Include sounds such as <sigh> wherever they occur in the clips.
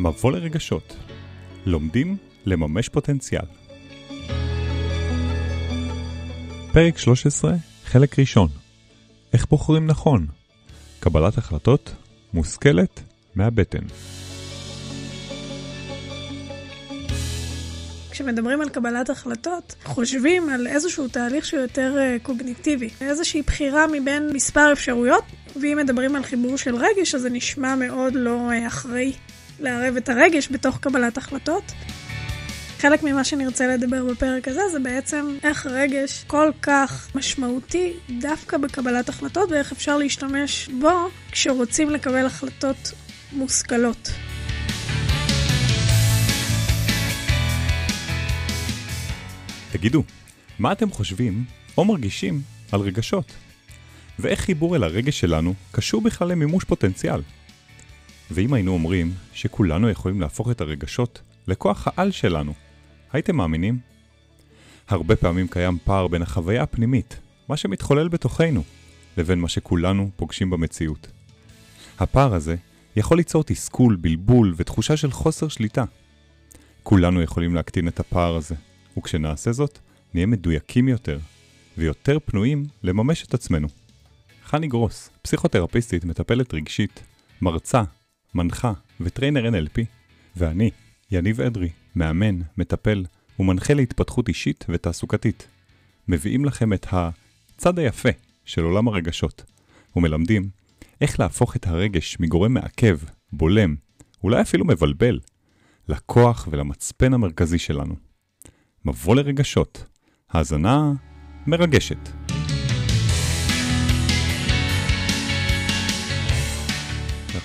מבוא לרגשות. לומדים לממש פוטנציאל. פרק 13, חלק ראשון. איך בוחרים נכון? קבלת החלטות מושכלת מהבטן. כשמדברים על קבלת החלטות, חושבים על איזשהו תהליך שהוא יותר אה, קוגניטיבי, איזושהי בחירה מבין מספר אפשרויות, ואם מדברים על חיבור של רגש, אז זה נשמע מאוד לא אה, אחראי לערב את הרגש בתוך קבלת החלטות. חלק ממה שנרצה לדבר בפרק הזה זה בעצם איך רגש כל כך משמעותי דווקא בקבלת החלטות ואיך אפשר להשתמש בו כשרוצים לקבל החלטות מושכלות. תגידו, מה אתם חושבים או מרגישים על רגשות? ואיך חיבור אל הרגש שלנו קשור בכלל למימוש פוטנציאל? ואם היינו אומרים שכולנו יכולים להפוך את הרגשות לכוח העל שלנו, הייתם מאמינים? הרבה פעמים קיים פער בין החוויה הפנימית, מה שמתחולל בתוכנו, לבין מה שכולנו פוגשים במציאות. הפער הזה יכול ליצור תסכול, בלבול ותחושה של חוסר שליטה. כולנו יכולים להקטין את הפער הזה, וכשנעשה זאת, נהיה מדויקים יותר, ויותר פנויים לממש את עצמנו. חני גרוס, פסיכותרפיסטית, מטפלת רגשית, מרצה, מנחה וטריינר NLP, ואני, יניב אדרי, מאמן, מטפל ומנחה להתפתחות אישית ותעסוקתית. מביאים לכם את הצד היפה של עולם הרגשות, ומלמדים איך להפוך את הרגש מגורם מעכב, בולם, אולי אפילו מבלבל, לכוח ולמצפן המרכזי שלנו. מבוא לרגשות, האזנה מרגשת.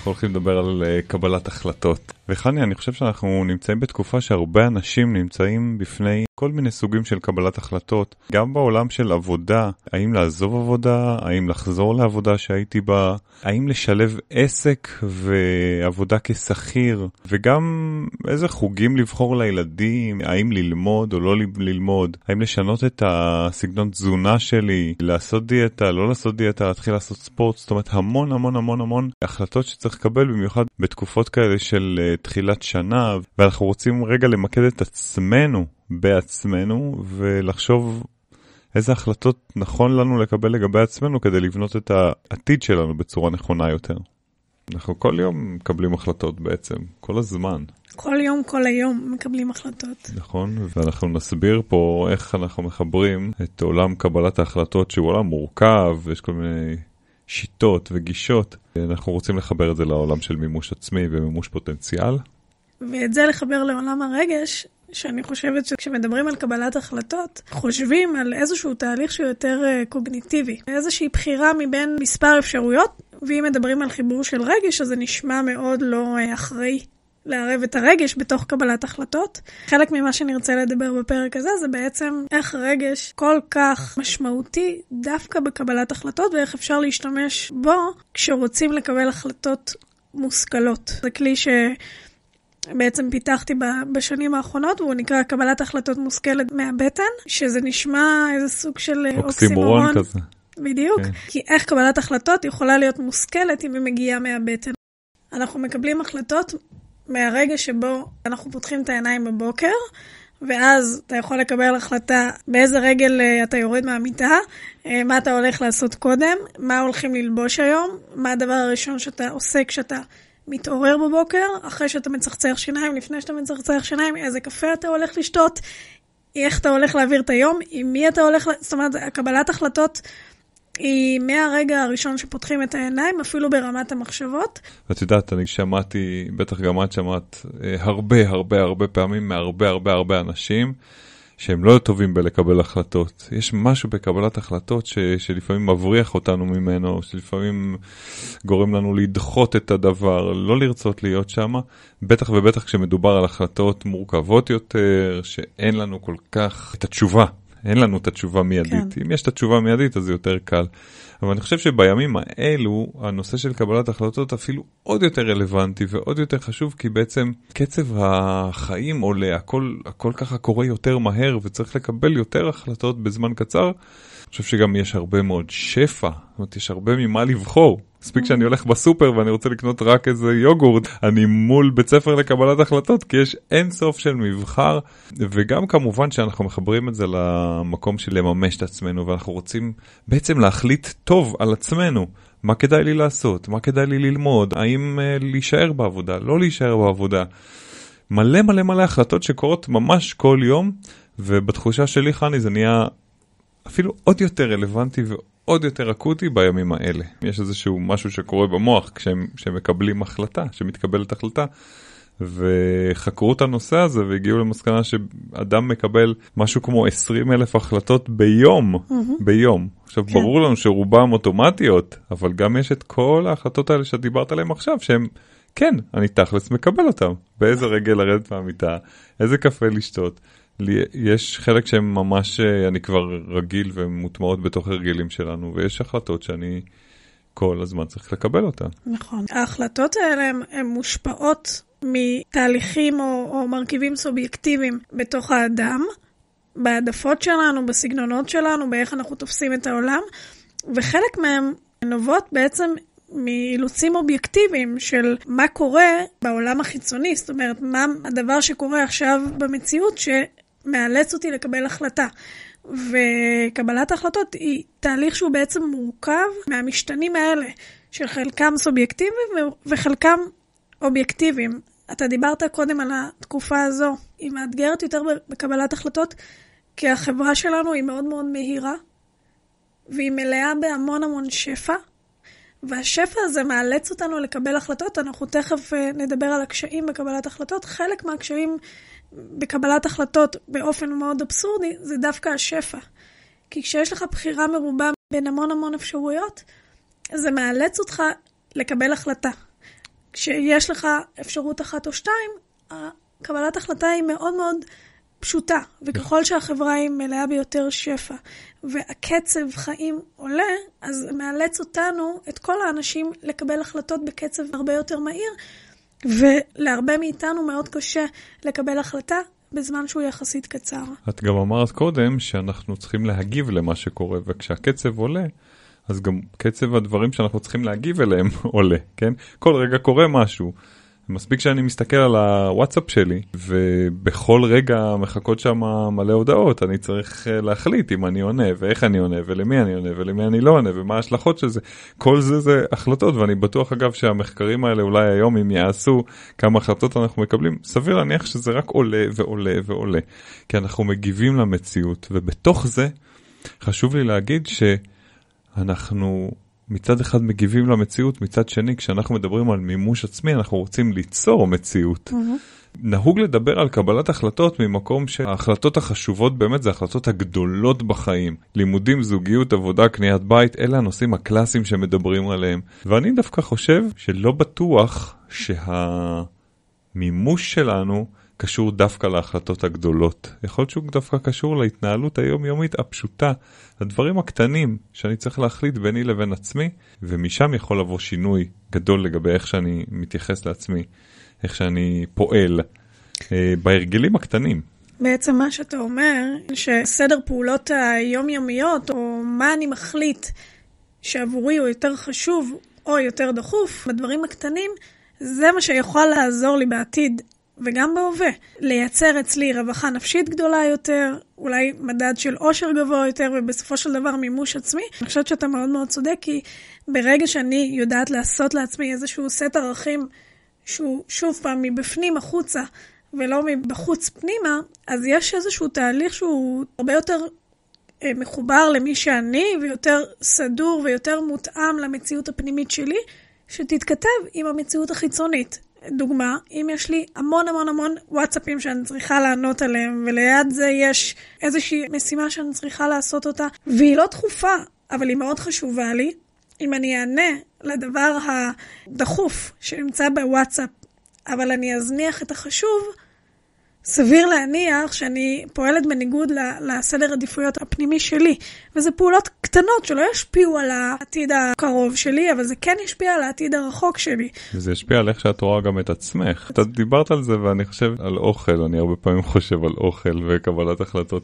אנחנו הולכים לדבר על uh, קבלת החלטות. וחני, אני חושב שאנחנו נמצאים בתקופה שהרבה אנשים נמצאים בפני כל מיני סוגים של קבלת החלטות, גם בעולם של עבודה, האם לעזוב עבודה, האם לחזור לעבודה שהייתי בה, האם לשלב עסק ועבודה כשכיר, וגם איזה חוגים לבחור לילדים, האם ללמוד או לא ללמוד, האם לשנות את הסגנון תזונה שלי, לעשות דיאטה, לא לעשות דיאטה, להתחיל לעשות ספורט, זאת אומרת המון המון המון המון החלטות שצריך לקבל, במיוחד בתקופות כאלה של תחילת שנה, ואנחנו רוצים רגע למקד את עצמנו בעצמנו ולחשוב איזה החלטות נכון לנו לקבל לגבי עצמנו כדי לבנות את העתיד שלנו בצורה נכונה יותר. אנחנו כל יום מקבלים החלטות בעצם, כל הזמן. כל יום, כל היום מקבלים החלטות. נכון, ואנחנו נסביר פה איך אנחנו מחברים את עולם קבלת ההחלטות שהוא עולם מורכב, ויש כל מיני שיטות וגישות. אנחנו רוצים לחבר את זה לעולם של מימוש עצמי ומימוש פוטנציאל. ואת זה לחבר לעולם הרגש, שאני חושבת שכשמדברים על קבלת החלטות, חושבים על איזשהו תהליך שהוא יותר אה, קוגניטיבי, איזושהי בחירה מבין מספר אפשרויות, ואם מדברים על חיבור של רגש, אז זה נשמע מאוד לא אה, אחראי. לערב את הרגש בתוך קבלת החלטות. חלק ממה שנרצה לדבר בפרק הזה זה בעצם איך רגש כל כך משמעותי דווקא בקבלת החלטות ואיך אפשר להשתמש בו כשרוצים לקבל החלטות מושכלות. זה כלי ש... בעצם פיתחתי בשנים האחרונות, והוא נקרא קבלת החלטות מושכלת מהבטן, שזה נשמע איזה סוג של אה, אוקסימורון כזה. בדיוק, כן. כי איך קבלת החלטות יכולה להיות מושכלת אם היא מגיעה מהבטן. אנחנו מקבלים החלטות מהרגע שבו אנחנו פותחים את העיניים בבוקר, ואז אתה יכול לקבל החלטה באיזה רגל אה, אתה יורד מהמיטה, אה, מה אתה הולך לעשות קודם, מה הולכים ללבוש היום, מה הדבר הראשון שאתה עושה כשאתה מתעורר בבוקר, אחרי שאתה מצחצח שיניים, לפני שאתה מצחצח שיניים, איזה קפה אתה הולך לשתות, איך אתה הולך להעביר את היום, עם מי אתה הולך, זאת אומרת, קבלת החלטות היא מהרגע הראשון שפותחים את העיניים, אפילו ברמת המחשבות. את יודעת, אני שמעתי, בטח גם את שמעת, אה, הרבה הרבה הרבה פעמים מהרבה הרבה הרבה אנשים. שהם לא טובים בלקבל החלטות. יש משהו בקבלת החלטות ש, שלפעמים מבריח אותנו ממנו, שלפעמים גורם לנו לדחות את הדבר, לא לרצות להיות שם, בטח ובטח כשמדובר על החלטות מורכבות יותר, שאין לנו כל כך את התשובה. אין לנו את התשובה מיידית. כן. אם יש את התשובה מיידית אז זה יותר קל. אבל אני חושב שבימים האלו הנושא של קבלת החלטות אפילו עוד יותר רלוונטי ועוד יותר חשוב כי בעצם קצב החיים עולה, הכל, הכל ככה קורה יותר מהר וצריך לקבל יותר החלטות בזמן קצר. אני חושב שגם יש הרבה מאוד שפע, זאת אומרת יש הרבה ממה לבחור. מספיק שאני הולך בסופר ואני רוצה לקנות רק איזה יוגורט, אני מול בית ספר לקבלת החלטות, כי יש אין סוף של מבחר, וגם כמובן שאנחנו מחברים את זה למקום של לממש את עצמנו, ואנחנו רוצים בעצם להחליט טוב על עצמנו. מה כדאי לי לעשות, מה כדאי לי ללמוד, האם uh, להישאר בעבודה, לא להישאר בעבודה. מלא מלא מלא החלטות שקורות ממש כל יום, ובתחושה שלי, חני, זה נהיה אפילו עוד יותר רלוונטי ועוד יותר אקוטי בימים האלה. יש איזשהו משהו שקורה במוח כשהם, כשהם מקבלים החלטה, כשמתקבלת החלטה. וחקרו את הנושא הזה והגיעו למסקנה שאדם מקבל משהו כמו 20 אלף החלטות ביום, mm-hmm. ביום. עכשיו כן. ברור לנו שרובם אוטומטיות, אבל גם יש את כל ההחלטות האלה שאת דיברת עליהן עכשיו, שהן, כן, אני תכלס מקבל אותן. באיזה רגל לרדת מהמיטה, איזה קפה לשתות. יש חלק שהן ממש, אה, אני כבר רגיל והן מוטמעות בתוך הרגלים שלנו, ויש החלטות שאני כל הזמן צריך לקבל אותן. נכון. ההחלטות האלה הן מושפעות מתהליכים או, או מרכיבים סובייקטיביים בתוך האדם, בהעדפות שלנו, בסגנונות שלנו, באיך אנחנו תופסים את העולם, וחלק מהם נובעות בעצם מאילוצים אובייקטיביים של מה קורה בעולם החיצוני, זאת אומרת, מה הדבר שקורה עכשיו במציאות שמאלץ אותי לקבל החלטה. וקבלת ההחלטות היא תהליך שהוא בעצם מורכב מהמשתנים האלה, שחלקם סובייקטיביים וחלקם אובייקטיביים. אתה דיברת קודם על התקופה הזו, היא מאתגרת יותר בקבלת החלטות, כי החברה שלנו היא מאוד מאוד מהירה, והיא מלאה בהמון המון שפע, והשפע הזה מאלץ אותנו לקבל החלטות. אנחנו תכף אה, נדבר על הקשיים בקבלת החלטות. חלק מהקשיים בקבלת החלטות באופן מאוד אבסורדי זה דווקא השפע. כי כשיש לך בחירה מרובה בין המון המון אפשרויות, זה מאלץ אותך לקבל החלטה. כשיש לך אפשרות אחת או שתיים, קבלת החלטה היא מאוד מאוד פשוטה, וככל שהחברה היא מלאה ביותר שפע, והקצב חיים עולה, אז מאלץ אותנו, את כל האנשים, לקבל החלטות בקצב הרבה יותר מהיר, ולהרבה מאיתנו מאוד קשה לקבל החלטה בזמן שהוא יחסית קצר. את גם אמרת קודם שאנחנו צריכים להגיב למה שקורה, וכשהקצב עולה, אז גם קצב הדברים שאנחנו צריכים להגיב אליהם <laughs> עולה, כן? כל רגע קורה משהו. מספיק שאני מסתכל על הוואטסאפ שלי, ובכל רגע מחכות שם מלא הודעות, אני צריך אה, להחליט אם אני עונה, ואיך אני עונה, ולמי אני עונה, ולמי אני לא עונה, ומה ההשלכות של זה. כל זה זה החלטות, ואני בטוח אגב שהמחקרים האלה אולי היום אם יעשו כמה החלטות אנחנו מקבלים, סביר להניח שזה רק עולה ועולה ועולה. כי אנחנו מגיבים למציאות, ובתוך זה חשוב לי להגיד ש... מצד אחד מגיבים למציאות, מצד שני כשאנחנו מדברים על מימוש עצמי אנחנו רוצים ליצור מציאות. Mm-hmm. נהוג לדבר על קבלת החלטות ממקום שההחלטות החשובות באמת זה ההחלטות הגדולות בחיים. לימודים, זוגיות, עבודה, קניית בית, אלה הנושאים הקלאסיים שמדברים עליהם. ואני דווקא חושב שלא בטוח שהמימוש שלנו קשור דווקא להחלטות הגדולות. יכול להיות שהוא דווקא קשור להתנהלות היומיומית הפשוטה, לדברים הקטנים שאני צריך להחליט ביני לבין עצמי, ומשם יכול לבוא שינוי גדול לגבי איך שאני מתייחס לעצמי, איך שאני פועל אה, בהרגלים הקטנים. בעצם מה שאתה אומר, שסדר פעולות היומיומיות, או מה אני מחליט שעבורי הוא יותר חשוב או יותר דחוף, בדברים הקטנים, זה מה שיכול לעזור לי בעתיד וגם בהווה. לייצר אצלי רווחה נפשית גדולה יותר, אולי מדד של עושר גבוה יותר, ובסופו של דבר מימוש עצמי. אני חושבת שאתה מאוד מאוד צודק, כי ברגע שאני יודעת לעשות לעצמי איזשהו סט ערכים שהוא שוב פעם מבפנים החוצה, ולא מבחוץ פנימה, אז יש איזשהו תהליך שהוא הרבה יותר אה, מחובר למי שאני, ויותר סדור ויותר מותאם למציאות הפנימית שלי, שתתכתב עם המציאות החיצונית. דוגמה, אם יש לי המון המון המון וואטסאפים שאני צריכה לענות עליהם, וליד זה יש איזושהי משימה שאני צריכה לעשות אותה, והיא לא דחופה, אבל היא מאוד חשובה לי, אם אני אענה לדבר הדחוף שנמצא בוואטסאפ, אבל אני אזניח את החשוב, סביר להניח שאני פועלת בניגוד לסדר עדיפויות הפנימי שלי. וזה פעולות קטנות שלא ישפיעו על העתיד הקרוב שלי, אבל זה כן ישפיע על העתיד הרחוק שלי. וזה ישפיע על איך שאת רואה גם את עצמך. אתה דיברת על זה ואני חושב על אוכל, אני הרבה פעמים <laughs> חושב על אוכל וקבלת החלטות.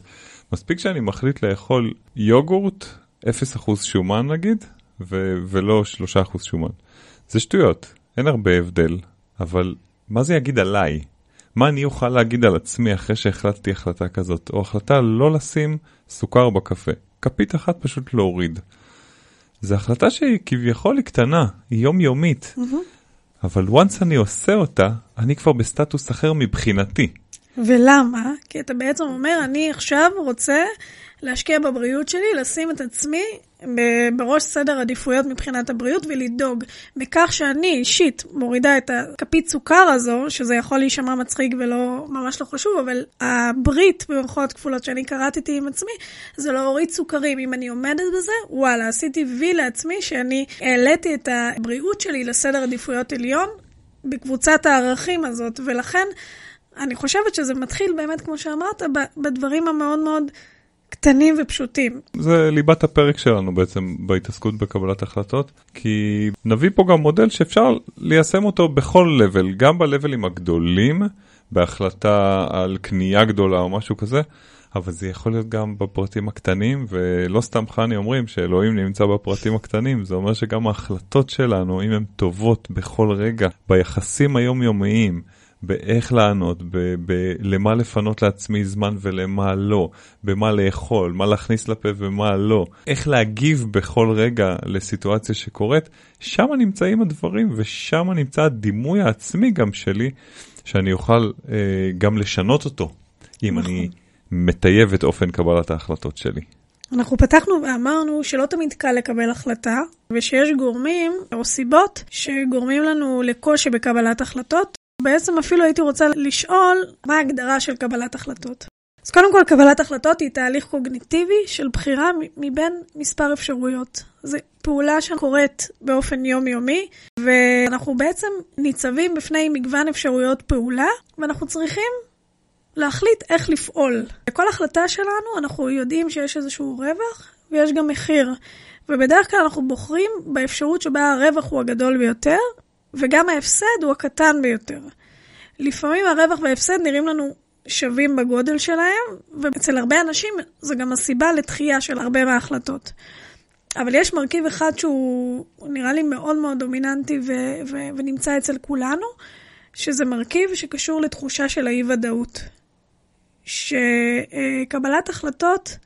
מספיק שאני מחליט לאכול יוגורט, 0% שומן נגיד, ו- ולא 3% שומן. זה שטויות, אין הרבה הבדל, אבל מה זה יגיד עליי? מה אני אוכל להגיד על עצמי אחרי שהחלטתי החלטה כזאת, או החלטה לא לשים סוכר בקפה, כפית אחת פשוט להוריד. זו החלטה שהיא כביכול היא קטנה, היא יומיומית, mm-hmm. אבל once אני עושה אותה, אני כבר בסטטוס אחר מבחינתי. ולמה? כי אתה בעצם אומר, אני עכשיו רוצה להשקיע בבריאות שלי, לשים את עצמי בראש סדר עדיפויות מבחינת הבריאות ולדאוג בכך שאני אישית מורידה את הכפית סוכר הזו, שזה יכול להישמע מצחיק ולא ממש לא חשוב, אבל הברית במרכאות כפולות שאני קראתי עם עצמי, זה להוריד סוכרים. אם אני עומדת בזה, וואלה, עשיתי וי לעצמי שאני העליתי את הבריאות שלי לסדר עדיפויות עליון בקבוצת הערכים הזאת, ולכן אני חושבת שזה מתחיל באמת, כמו שאמרת, בדברים המאוד מאוד... קטנים ופשוטים. זה ליבת הפרק שלנו בעצם בהתעסקות בקבלת החלטות, כי נביא פה גם מודל שאפשר ליישם אותו בכל לבל, גם בלבלים הגדולים, בהחלטה על קנייה גדולה או משהו כזה, אבל זה יכול להיות גם בפרטים הקטנים, ולא סתם חני אומרים שאלוהים נמצא בפרטים הקטנים, זה אומר שגם ההחלטות שלנו, אם הן טובות בכל רגע, ביחסים היומיומיים, באיך לענות, ב- ב- למה לפנות לעצמי זמן ולמה לא, במה לאכול, מה להכניס לפה ומה לא, איך להגיב בכל רגע לסיטואציה שקורית, שם נמצאים הדברים ושם נמצא הדימוי העצמי גם שלי, שאני אוכל אה, גם לשנות אותו, אם נכון. אני מטייב את אופן קבלת ההחלטות שלי. אנחנו פתחנו ואמרנו שלא תמיד קל לקבל החלטה, ושיש גורמים או סיבות שגורמים לנו לקושי בקבלת החלטות, בעצם אפילו הייתי רוצה לשאול מה ההגדרה של קבלת החלטות. אז קודם כל, קבלת החלטות היא תהליך קוגניטיבי של בחירה מבין מספר אפשרויות. זו פעולה שקורית באופן יומיומי, ואנחנו בעצם ניצבים בפני מגוון אפשרויות פעולה, ואנחנו צריכים להחליט איך לפעול. בכל החלטה שלנו אנחנו יודעים שיש איזשהו רווח ויש גם מחיר. ובדרך כלל אנחנו בוחרים באפשרות שבה הרווח הוא הגדול ביותר, וגם ההפסד הוא הקטן ביותר. לפעמים הרווח וההפסד נראים לנו שווים בגודל שלהם, ואצל הרבה אנשים זו גם הסיבה לתחייה של הרבה מההחלטות. אבל יש מרכיב אחד שהוא נראה לי מאוד מאוד דומיננטי ו- ו- ונמצא אצל כולנו, שזה מרכיב שקשור לתחושה של האי-ודאות. שקבלת החלטות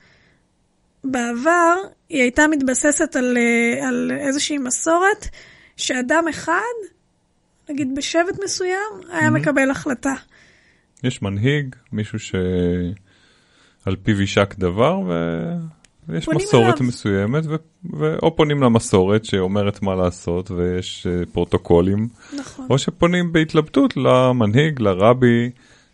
בעבר, היא הייתה מתבססת על, על איזושהי מסורת שאדם אחד נגיד בשבט מסוים, היה mm-hmm. מקבל החלטה. יש מנהיג, מישהו שעל פיו יישק דבר, ו... ויש מסורת אליו. מסוימת, ו... ואו פונים למסורת שאומרת מה לעשות, ויש uh, פרוטוקולים, נכון. או שפונים בהתלבטות למנהיג, לרבי,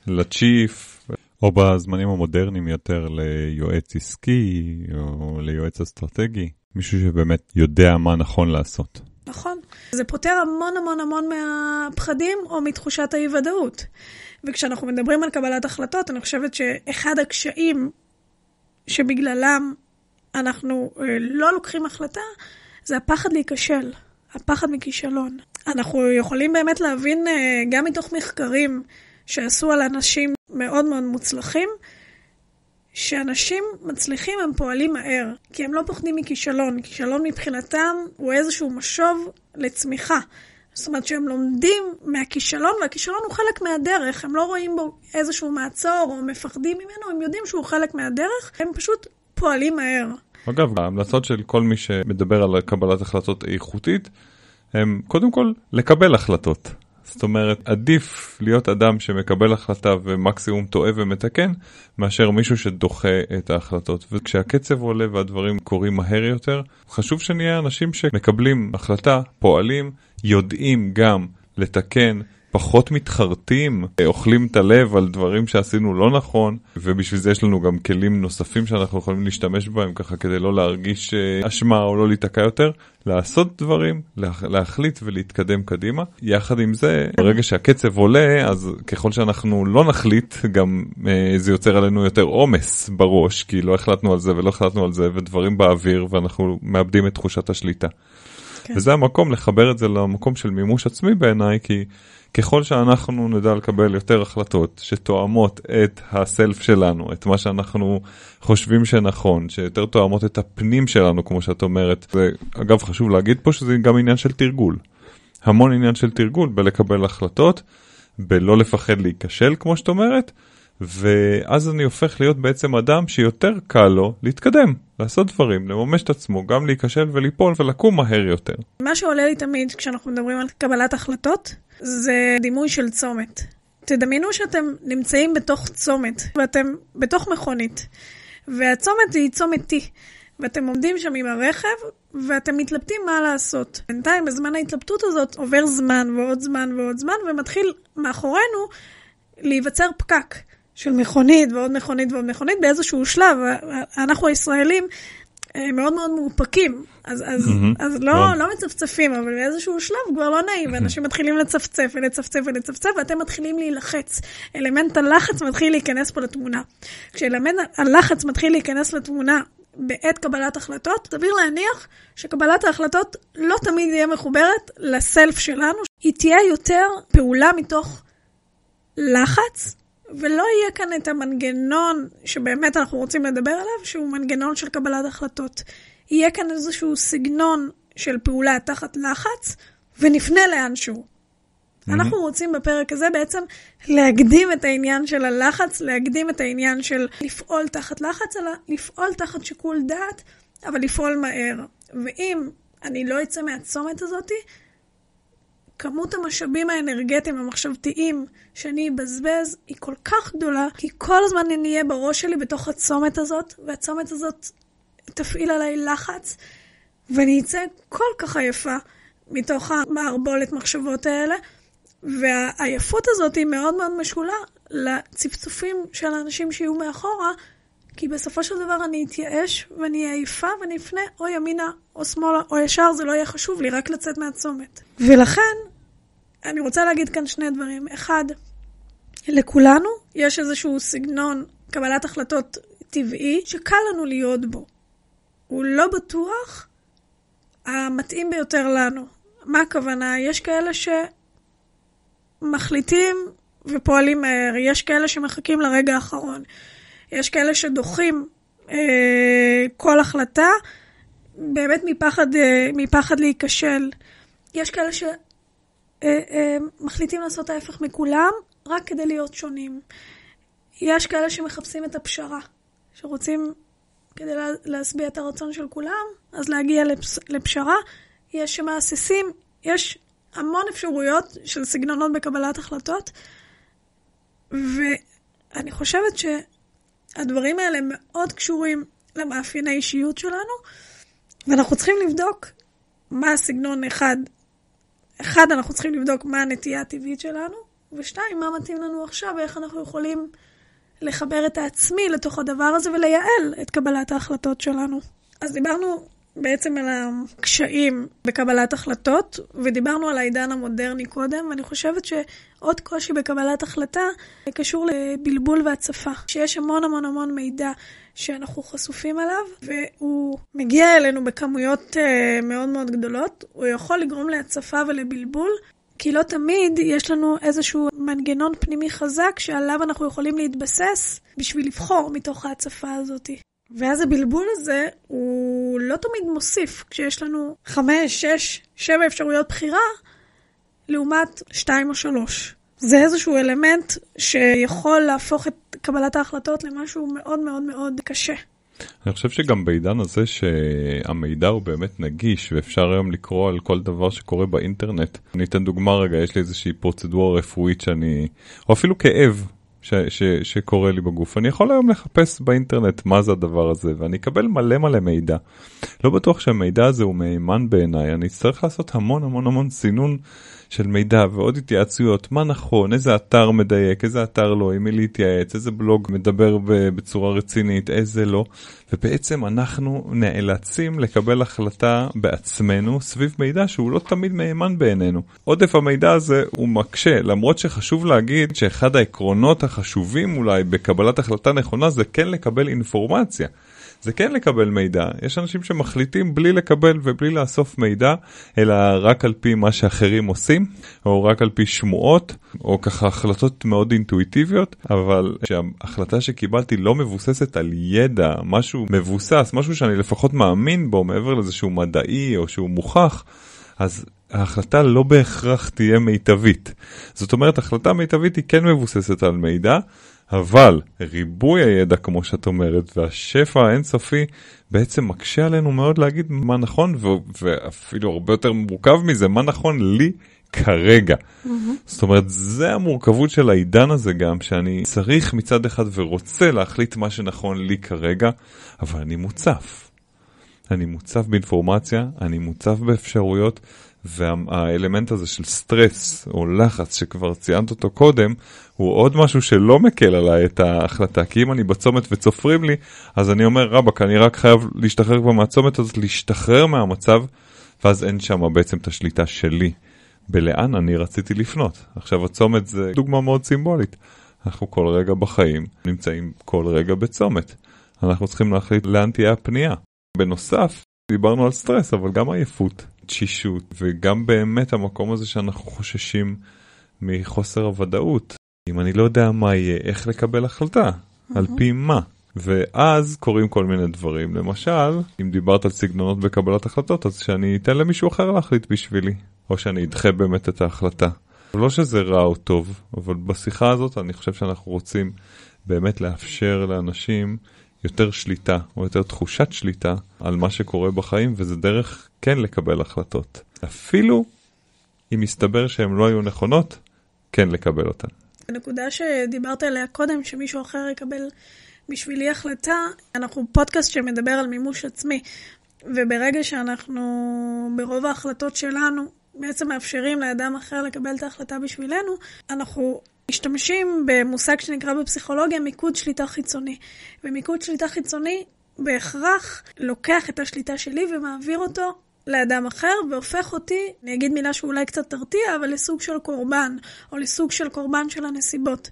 לצ'יף, או בזמנים המודרניים יותר ליועץ עסקי, או ליועץ אסטרטגי, מישהו שבאמת יודע מה נכון לעשות. נכון. זה פותר המון המון המון מהפחדים או מתחושת האי-ודאות. וכשאנחנו מדברים על קבלת החלטות, אני חושבת שאחד הקשיים שבגללם אנחנו אה, לא לוקחים החלטה, זה הפחד להיכשל, הפחד מכישלון. אנחנו יכולים באמת להבין אה, גם מתוך מחקרים שעשו על אנשים מאוד מאוד מוצלחים, שאנשים מצליחים הם פועלים מהר, כי הם לא פוחדים מכישלון. כישלון מבחינתם הוא איזשהו משוב לצמיחה. זאת אומרת שהם לומדים מהכישלון, והכישלון הוא חלק מהדרך, הם לא רואים בו איזשהו מעצור או מפחדים ממנו, הם יודעים שהוא חלק מהדרך, הם פשוט פועלים מהר. אגב, ההמלצות של כל מי שמדבר על קבלת החלטות איכותית, הם קודם כל לקבל החלטות. זאת אומרת, עדיף להיות אדם שמקבל החלטה ומקסימום טועה ומתקן, מאשר מישהו שדוחה את ההחלטות. וכשהקצב עולה והדברים קורים מהר יותר, חשוב שנהיה אנשים שמקבלים החלטה, פועלים, יודעים גם לתקן, פחות מתחרטים, אוכלים את הלב על דברים שעשינו לא נכון, ובשביל זה יש לנו גם כלים נוספים שאנחנו יכולים להשתמש בהם ככה כדי לא להרגיש אה, אשמה או לא להיתקע יותר, לעשות דברים, להחליט ולהתקדם קדימה. יחד עם זה, ברגע שהקצב עולה, אז ככל שאנחנו לא נחליט, גם אה, זה יוצר עלינו יותר עומס בראש, כי לא החלטנו על זה ולא החלטנו על זה, ודברים באוויר, ואנחנו מאבדים את תחושת השליטה. כן. וזה המקום לחבר את זה למקום של מימוש עצמי בעיניי, כי ככל שאנחנו נדע לקבל יותר החלטות שתואמות את הסלף שלנו, את מה שאנחנו חושבים שנכון, שיותר תואמות את הפנים שלנו, כמו שאת אומרת, זה אגב חשוב להגיד פה שזה גם עניין של תרגול. המון עניין של תרגול בלקבל החלטות, בלא לפחד להיכשל, כמו שאת אומרת, ואז אני הופך להיות בעצם אדם שיותר קל לו להתקדם, לעשות דברים, לממש את עצמו, גם להיכשל וליפול ולקום מהר יותר. מה שעולה לי תמיד כשאנחנו מדברים על קבלת החלטות, זה דימוי של צומת. תדמיינו שאתם נמצאים בתוך צומת, ואתם בתוך מכונית, והצומת היא צומת T, ואתם עומדים שם עם הרכב, ואתם מתלבטים מה לעשות. בינתיים, בזמן ההתלבטות הזאת, עובר זמן ועוד זמן ועוד זמן, ומתחיל מאחורינו להיווצר פקק. של מכונית ועוד מכונית ועוד מכונית, באיזשהו שלב, אנחנו הישראלים אה, מאוד מאוד מאופקים, אז, אז, mm-hmm. אז לא, לא מצפצפים, אבל באיזשהו שלב כבר לא נעים, ואנשים מתחילים לצפצף ולצפצף ולצפצף, ואתם מתחילים להילחץ. אלמנט הלחץ מתחיל להיכנס פה לתמונה. כשאלמנט הלחץ מתחיל להיכנס לתמונה בעת קבלת החלטות, סביר להניח שקבלת ההחלטות לא תמיד תהיה מחוברת לסלף שלנו, היא תהיה יותר פעולה מתוך לחץ ולא יהיה כאן את המנגנון שבאמת אנחנו רוצים לדבר עליו, שהוא מנגנון של קבלת החלטות. יהיה כאן איזשהו סגנון של פעולה תחת לחץ, ונפנה לאנשהו. Mm-hmm. אנחנו רוצים בפרק הזה בעצם להקדים את העניין של הלחץ, להקדים את העניין של לפעול תחת לחץ, אלא לפעול תחת שיקול דעת, אבל לפעול מהר. ואם אני לא אצא מהצומת הזאתי, כמות המשאבים האנרגטיים המחשבתיים שאני אבזבז היא כל כך גדולה, כי כל הזמן אני אהיה בראש שלי בתוך הצומת הזאת, והצומת הזאת תפעיל עליי לחץ, ואני אצא כל כך עייפה מתוך המערבולת מחשבות האלה, והעייפות הזאת היא מאוד מאוד משולה לצפצופים של האנשים שיהיו מאחורה, כי בסופו של דבר אני אתייאש ואני אהיה עייפה ואני אפנה או ימינה או שמאלה או ישר, זה לא יהיה חשוב לי, רק לצאת מהצומת. ולכן, אני רוצה להגיד כאן שני דברים. אחד, לכולנו יש איזשהו סגנון קבלת החלטות טבעי שקל לנו להיות בו. הוא לא בטוח המתאים ביותר לנו. מה הכוונה? יש כאלה שמחליטים ופועלים מהר, יש כאלה שמחכים לרגע האחרון, יש כאלה שדוחים אה, כל החלטה באמת מפחד, אה, מפחד להיכשל. יש כאלה ש... אה, אה, מחליטים לעשות ההפך מכולם, רק כדי להיות שונים. יש כאלה שמחפשים את הפשרה, שרוצים, כדי להשביע את הרצון של כולם, אז להגיע לפס, לפשרה. יש שמהססים, יש המון אפשרויות של סגנונות בקבלת החלטות, ואני חושבת שהדברים האלה מאוד קשורים למאפייני אישיות שלנו, ואנחנו צריכים לבדוק מה הסגנון אחד אחד, אנחנו צריכים לבדוק מה הנטייה הטבעית שלנו, ושתיים, מה מתאים לנו עכשיו ואיך אנחנו יכולים לחבר את העצמי לתוך הדבר הזה ולייעל את קבלת ההחלטות שלנו. אז דיברנו בעצם על הקשיים בקבלת החלטות, ודיברנו על העידן המודרני קודם, ואני חושבת שעוד קושי בקבלת החלטה קשור לבלבול והצפה, שיש המון המון המון מידע שאנחנו חשופים אליו, והוא מגיע אלינו בכמויות uh, מאוד מאוד גדולות, הוא יכול לגרום להצפה ולבלבול. כי לא תמיד יש לנו איזשהו מנגנון פנימי חזק שעליו אנחנו יכולים להתבסס בשביל לבחור מתוך ההצפה הזאת. ואז הבלבול הזה הוא לא תמיד מוסיף כשיש לנו חמש, שש, שבע אפשרויות בחירה, לעומת שתיים או שלוש. זה איזשהו אלמנט שיכול להפוך את קבלת ההחלטות למשהו מאוד מאוד מאוד קשה. אני חושב שגם בעידן הזה שהמידע הוא באמת נגיש ואפשר היום לקרוא על כל דבר שקורה באינטרנט. אני אתן דוגמה רגע, יש לי איזושהי פרוצדורה רפואית שאני, או אפילו כאב ש, ש, שקורה לי בגוף. אני יכול היום לחפש באינטרנט מה זה הדבר הזה, ואני אקבל מלא מלא מידע. לא בטוח שהמידע הזה הוא מהימן בעיניי, אני אצטרך לעשות המון המון המון סינון של מידע ועוד התייעצויות, מה נכון, איזה אתר מדייק, איזה אתר לא, עם מי להתייעץ, איזה בלוג מדבר בצורה רצינית, איזה לא. ובעצם אנחנו נאלצים לקבל החלטה בעצמנו סביב מידע שהוא לא תמיד מהימן בעינינו. עודף המידע הזה הוא מקשה, למרות שחשוב להגיד שאחד העקרונות החשובים אולי בקבלת החלטה נכונה זה כן לקבל אינפורמציה. זה כן לקבל מידע. יש אנשים שמחליטים בלי לקבל ובלי לאסוף מידע, אלא רק על פי מה שאחרים עושים, או רק על פי שמועות, או ככה החלטות מאוד אינטואיטיביות, אבל כשההחלטה שקיבלתי לא מבוססת על ידע, משהו מבוסס, משהו שאני לפחות מאמין בו, מעבר לזה שהוא מדעי או שהוא מוכח, אז ההחלטה לא בהכרח תהיה מיטבית. זאת אומרת, החלטה מיטבית היא כן מבוססת על מידע, אבל ריבוי הידע, כמו שאת אומרת, והשפע האינסופי בעצם מקשה עלינו מאוד להגיד מה נכון, ואפילו הרבה יותר מורכב מזה, מה נכון לי כרגע. Mm-hmm. זאת אומרת, זה המורכבות של העידן הזה גם, שאני צריך מצד אחד ורוצה להחליט מה שנכון לי כרגע, אבל אני מוצף. אני מוצף באינפורמציה, אני מוצף באפשרויות, והאלמנט הזה של סטרס או לחץ שכבר ציינת אותו קודם, הוא עוד משהו שלא מקל עליי את ההחלטה. כי אם אני בצומת וצופרים לי, אז אני אומר, רבאק, אני רק חייב להשתחרר כבר מהצומת הזאת, להשתחרר מהמצב, ואז אין שם בעצם את השליטה שלי. בלאן אני רציתי לפנות. עכשיו הצומת זה דוגמה מאוד סימבולית. אנחנו כל רגע בחיים נמצאים כל רגע בצומת. אנחנו צריכים להחליט לאן תהיה הפנייה. בנוסף, דיברנו על סטרס, אבל גם עייפות, תשישות, וגם באמת המקום הזה שאנחנו חוששים מחוסר הוודאות. אם אני לא יודע מה יהיה, איך לקבל החלטה, mm-hmm. על פי מה. ואז קורים כל מיני דברים. למשל, אם דיברת על סגנונות בקבלת החלטות, אז שאני אתן למישהו אחר להחליט בשבילי, או שאני אדחה באמת את ההחלטה. לא שזה רע או טוב, אבל בשיחה הזאת אני חושב שאנחנו רוצים באמת לאפשר לאנשים יותר שליטה, או יותר תחושת שליטה, על מה שקורה בחיים, וזה דרך כן לקבל החלטות. אפילו אם מסתבר שהן לא היו נכונות, כן לקבל אותן. הנקודה שדיברת עליה קודם, שמישהו אחר יקבל בשבילי החלטה, אנחנו פודקאסט שמדבר על מימוש עצמי, וברגע שאנחנו, ברוב ההחלטות שלנו, בעצם מאפשרים לאדם אחר לקבל את ההחלטה בשבילנו, אנחנו משתמשים במושג שנקרא בפסיכולוגיה מיקוד שליטה חיצוני. ומיקוד שליטה חיצוני בהכרח לוקח את השליטה שלי ומעביר אותו לאדם אחר והופך אותי, אני אגיד מילה שאולי קצת תרתיע, אבל לסוג של קורבן, או לסוג של קורבן של הנסיבות.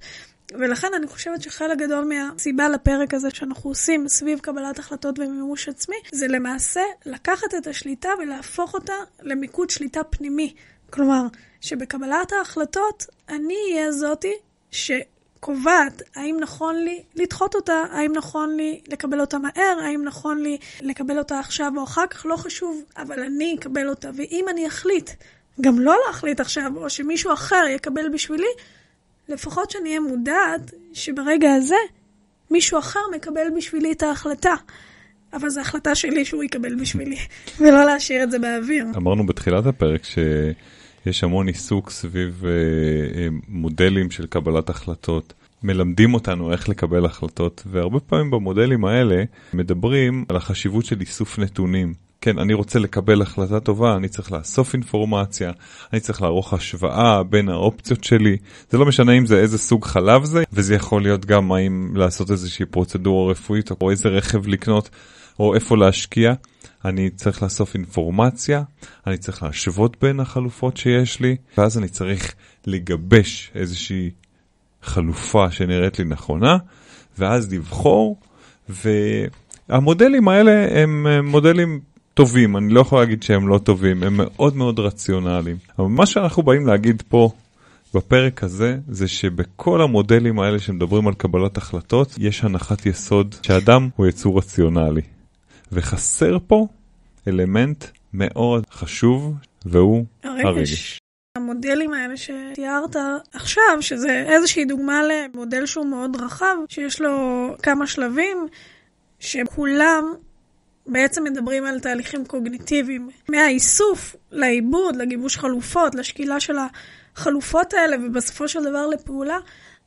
ולכן אני חושבת שחלק גדול מהסיבה לפרק הזה שאנחנו עושים סביב קבלת החלטות ומימוש עצמי, זה למעשה לקחת את השליטה ולהפוך אותה למיקוד שליטה פנימי. כלומר, שבקבלת ההחלטות אני אהיה זאתי שקובעת האם נכון לי לדחות אותה, האם נכון לי לקבל אותה מהר, האם נכון לי לקבל אותה עכשיו או אחר כך, לא חשוב, אבל אני אקבל אותה. ואם אני אחליט גם לא להחליט עכשיו, או שמישהו אחר יקבל בשבילי, לפחות שאני אהיה מודעת שברגע הזה מישהו אחר מקבל בשבילי את ההחלטה. אבל זו החלטה שלי שהוא יקבל בשבילי, ולא להשאיר את זה באוויר. אמרנו בתחילת הפרק שיש המון עיסוק סביב אה, אה, מודלים של קבלת החלטות. מלמדים אותנו איך לקבל החלטות, והרבה פעמים במודלים האלה מדברים על החשיבות של איסוף נתונים. כן, אני רוצה לקבל החלטה טובה, אני צריך לאסוף אינפורמציה, אני צריך לערוך השוואה בין האופציות שלי. זה לא משנה אם זה איזה סוג חלב זה, וזה יכול להיות גם האם לעשות איזושהי פרוצדורה רפואית, או איזה רכב לקנות, או איפה להשקיע. אני צריך לאסוף אינפורמציה, אני צריך להשוות בין החלופות שיש לי, ואז אני צריך לגבש איזושהי חלופה שנראית לי נכונה, ואז לבחור, והמודלים האלה הם מודלים טובים, אני לא יכול להגיד שהם לא טובים, הם מאוד מאוד רציונליים. אבל מה שאנחנו באים להגיד פה בפרק הזה, זה שבכל המודלים האלה שמדברים על קבלת החלטות, יש הנחת יסוד שאדם הוא יצור רציונלי. וחסר פה אלמנט מאוד חשוב, והוא הרגש. הרגש. המודלים האלה שתיארת עכשיו, שזה איזושהי דוגמה למודל שהוא מאוד רחב, שיש לו כמה שלבים, שכולם בעצם מדברים על תהליכים קוגניטיביים. מהאיסוף לעיבוד, לגיבוש חלופות, לשקילה של החלופות האלה, ובסופו של דבר לפעולה,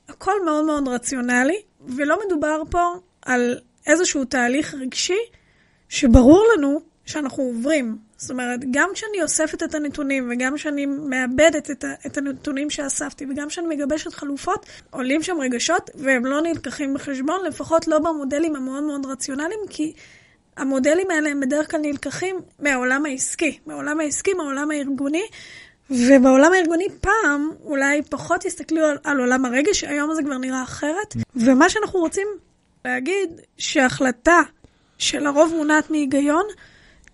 הכל מאוד מאוד רציונלי, ולא מדובר פה על איזשהו תהליך רגשי שברור לנו שאנחנו עוברים. זאת אומרת, גם כשאני אוספת את הנתונים וגם כשאני מאבדת את, את הנתונים שאספתי וגם כשאני מגבשת חלופות, עולים שם רגשות והם לא נלקחים בחשבון, לפחות לא במודלים המאוד מאוד רציונליים, כי המודלים האלה הם בדרך כלל נלקחים מהעולם העסקי, מהעולם העסקי, מהעולם הארגוני, ובעולם הארגוני פעם אולי פחות הסתכלו על, על עולם הרגש, היום זה כבר נראה אחרת. ומה שאנחנו רוצים להגיד, שהחלטה שלרוב מונעת מהיגיון,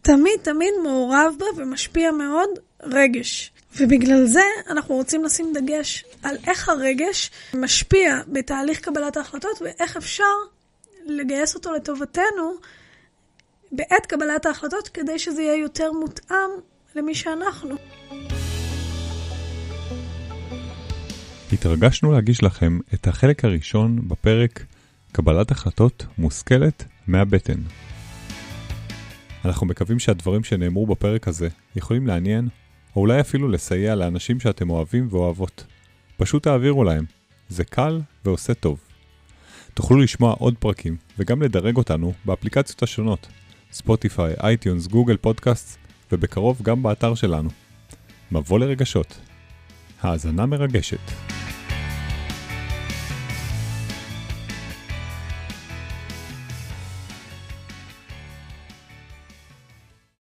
תמיד תמיד מעורב בה ומשפיע מאוד רגש. ובגלל זה אנחנו רוצים לשים דגש על איך הרגש משפיע בתהליך קבלת ההחלטות ואיך אפשר לגייס אותו לטובתנו בעת קבלת ההחלטות כדי שזה יהיה יותר מותאם למי שאנחנו. התרגשנו להגיש לכם את החלק הראשון בפרק קבלת החלטות מושכלת מהבטן. אנחנו מקווים שהדברים שנאמרו בפרק הזה יכולים לעניין, או אולי אפילו לסייע לאנשים שאתם אוהבים ואוהבות. פשוט תעבירו להם, זה קל ועושה טוב. תוכלו לשמוע עוד פרקים וגם לדרג אותנו באפליקציות השונות, ספוטיפיי, אייטיונס, גוגל פודקאסט, ובקרוב גם באתר שלנו. מבוא לרגשות. האזנה מרגשת.